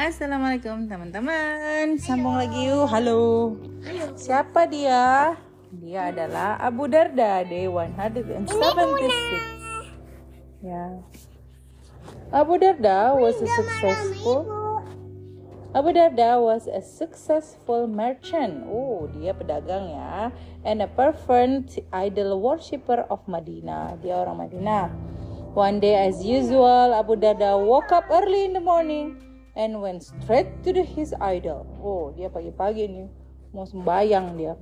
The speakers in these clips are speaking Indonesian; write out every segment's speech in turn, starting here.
Assalamualaikum teman-teman Sambung lagi yuk Halo Siapa dia? Dia adalah Abu Darda Day 176 Ya Abu Darda was a successful Abu Darda was a successful merchant. Oh, dia pedagang ya. And a fervent idol worshipper of Madinah. Dia orang Madinah. One day as usual, Abu Darda woke up early in the morning and went straight to the, his idol. Oh, dia pagi-pagi nih mau sembayang dia.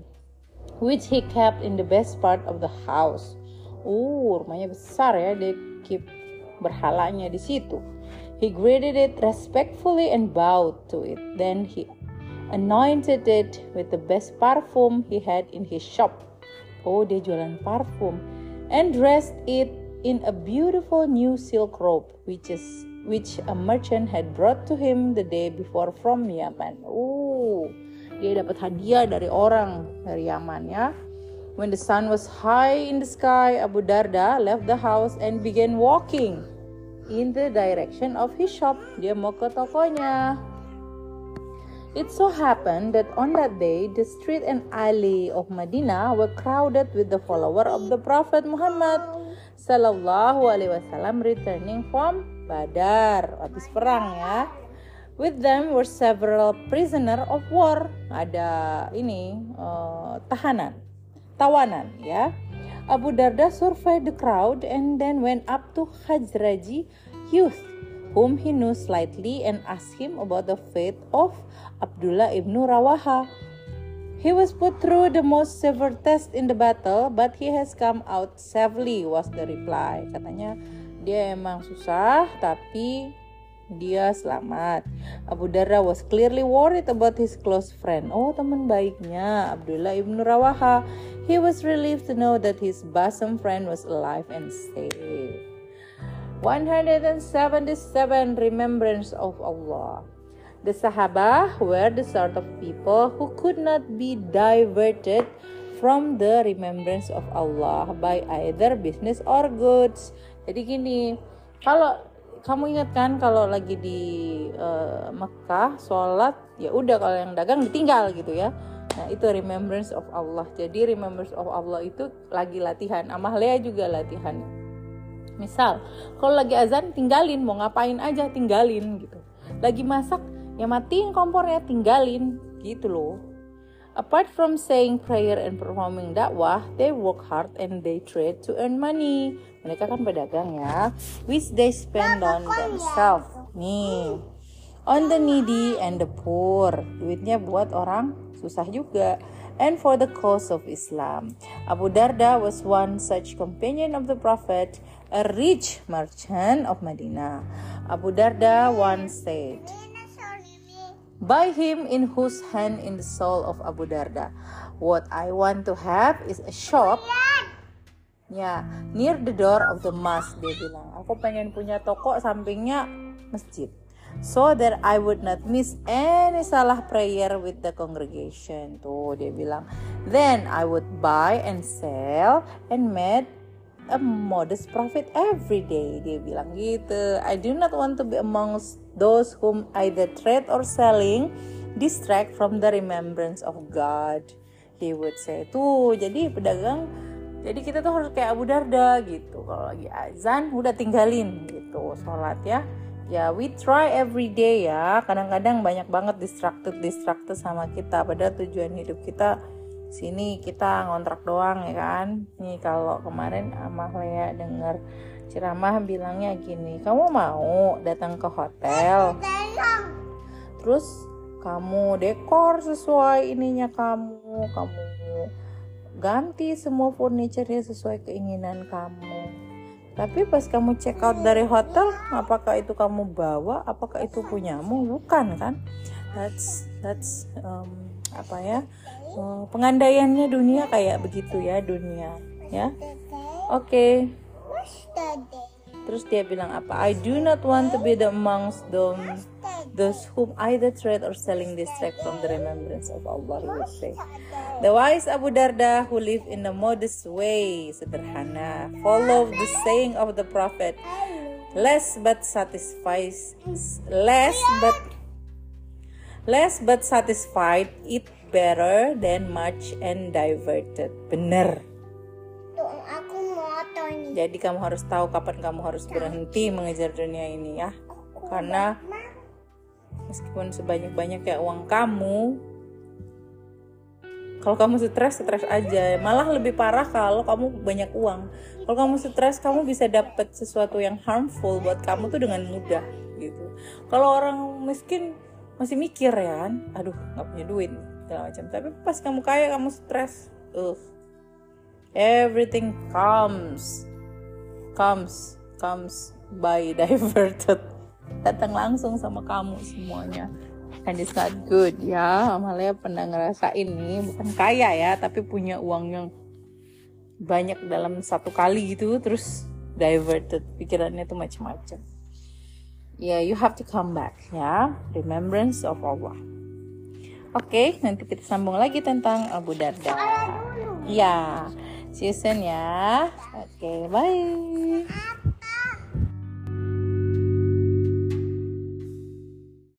Which he kept in the best part of the house. Oh, rumahnya besar ya, dia keep berhalanya di situ. He greeted it respectfully and bowed to it. Then he anointed it with the best perfume he had in his shop. Oh, dia jualan parfum. And dressed it in a beautiful new silk robe, which is which a merchant had brought to him the day before from Yaman. Oh, dia dapat hadiah dari orang dari Yaman ya. When the sun was high in the sky, Abu Darda left the house and began walking in the direction of his shop. Dia mau ke tokonya. It so happened that on that day, the street and alley of Medina were crowded with the follower of the Prophet Muhammad Sallallahu Alaihi Wasallam returning from Badar, habis perang ya. With them were several prisoner of war. Ada ini uh, tahanan, tawanan ya. Abu Darda surveyed the crowd and then went up to Hajraji youth, whom he knew slightly, and asked him about the fate of Abdullah ibn Rawaha. He was put through the most severe test in the battle, but he has come out safely, was the reply. Katanya dia emang susah, tapi dia selamat. Abu Darda was clearly worried about his close friend. Oh, teman baiknya Abdullah ibn Rawaha. He was relieved to know that his bosom friend was alive and safe. 177 Remembrance of Allah. The Sahaba were the sort of people who could not be diverted from the remembrance of Allah by either business or goods. Jadi gini, kalau kamu ingat kan kalau lagi di uh, Mekah sholat ya udah kalau yang dagang ditinggal gitu ya. Nah itu remembrance of Allah. Jadi remembrance of Allah itu lagi latihan Amahlea juga latihan. Misal kalau lagi azan tinggalin mau ngapain aja tinggalin gitu. Lagi masak ya matiin kompornya tinggalin gitu loh Apart from saying prayer and performing dakwah, they work hard and they trade to earn money. Mereka kan pedagang ya, which they spend on themselves. Nih, on the needy and the poor. Duitnya buat orang susah juga. And for the cause of Islam. Abu Darda was one such companion of the Prophet, a rich merchant of Medina. Abu Darda once said, by him in whose hand in the soul of Abu Darda. What I want to have is a shop. Ya near the door of the mosque dia bilang. Aku pengen punya toko sampingnya masjid. So that I would not miss any salah prayer with the congregation. Tuh dia bilang. Then I would buy and sell and make a modest profit every day dia bilang gitu. I do not want to be amongst those whom either trade or selling distract from the remembrance of God he would say. Tuh jadi pedagang jadi kita tuh harus kayak Abu Darda gitu. Kalau lagi azan udah tinggalin gitu sholat ya. Ya we try every day ya. Kadang-kadang banyak banget distracted distracted sama kita. Padahal tujuan hidup kita sini kita ngontrak doang ya kan? Nih kalau kemarin Amah Lea denger ceramah bilangnya gini kamu mau datang ke hotel? Terus kamu dekor sesuai ininya kamu kamu ganti semua furniture sesuai keinginan kamu. Tapi pas kamu check out dari hotel apakah itu kamu bawa apakah itu punyamu? Bukan kan? That's that's um, apa ya Oh, pengandaiannya dunia kayak begitu ya dunia ya. Oke. Okay. Terus dia bilang apa? I do not want to be the amongst them those whom either trade or selling distract from the remembrance of Allah. He say. The wise Abu Darda who live in a modest way, sederhana, follow the saying of the Prophet, less but satisfies, less but Less but satisfied, eat better than much and diverted. Bener. Tuh, aku motor nih. Jadi kamu harus tahu kapan kamu harus berhenti mengejar dunia ini ya. Karena meskipun sebanyak-banyaknya uang kamu, kalau kamu stres, stres aja. Malah lebih parah kalau kamu banyak uang. Kalau kamu stres, kamu bisa dapat sesuatu yang harmful buat kamu tuh dengan mudah gitu. Kalau orang miskin masih mikir ya kan, aduh nggak punya duit segala macam. Tapi pas kamu kaya, kamu stres, uh, everything comes, comes, comes by diverted. Datang langsung sama kamu semuanya. And it's not good. Ya Amalia pernah ngerasain nih bukan kaya ya tapi punya uang yang banyak dalam satu kali gitu. Terus diverted. Pikirannya tuh macam-macam. Ya yeah, you have to come back. Ya remembrance of Allah oke okay, nanti kita sambung lagi tentang Abu Darda. Ya see you soon ya. Oke okay, bye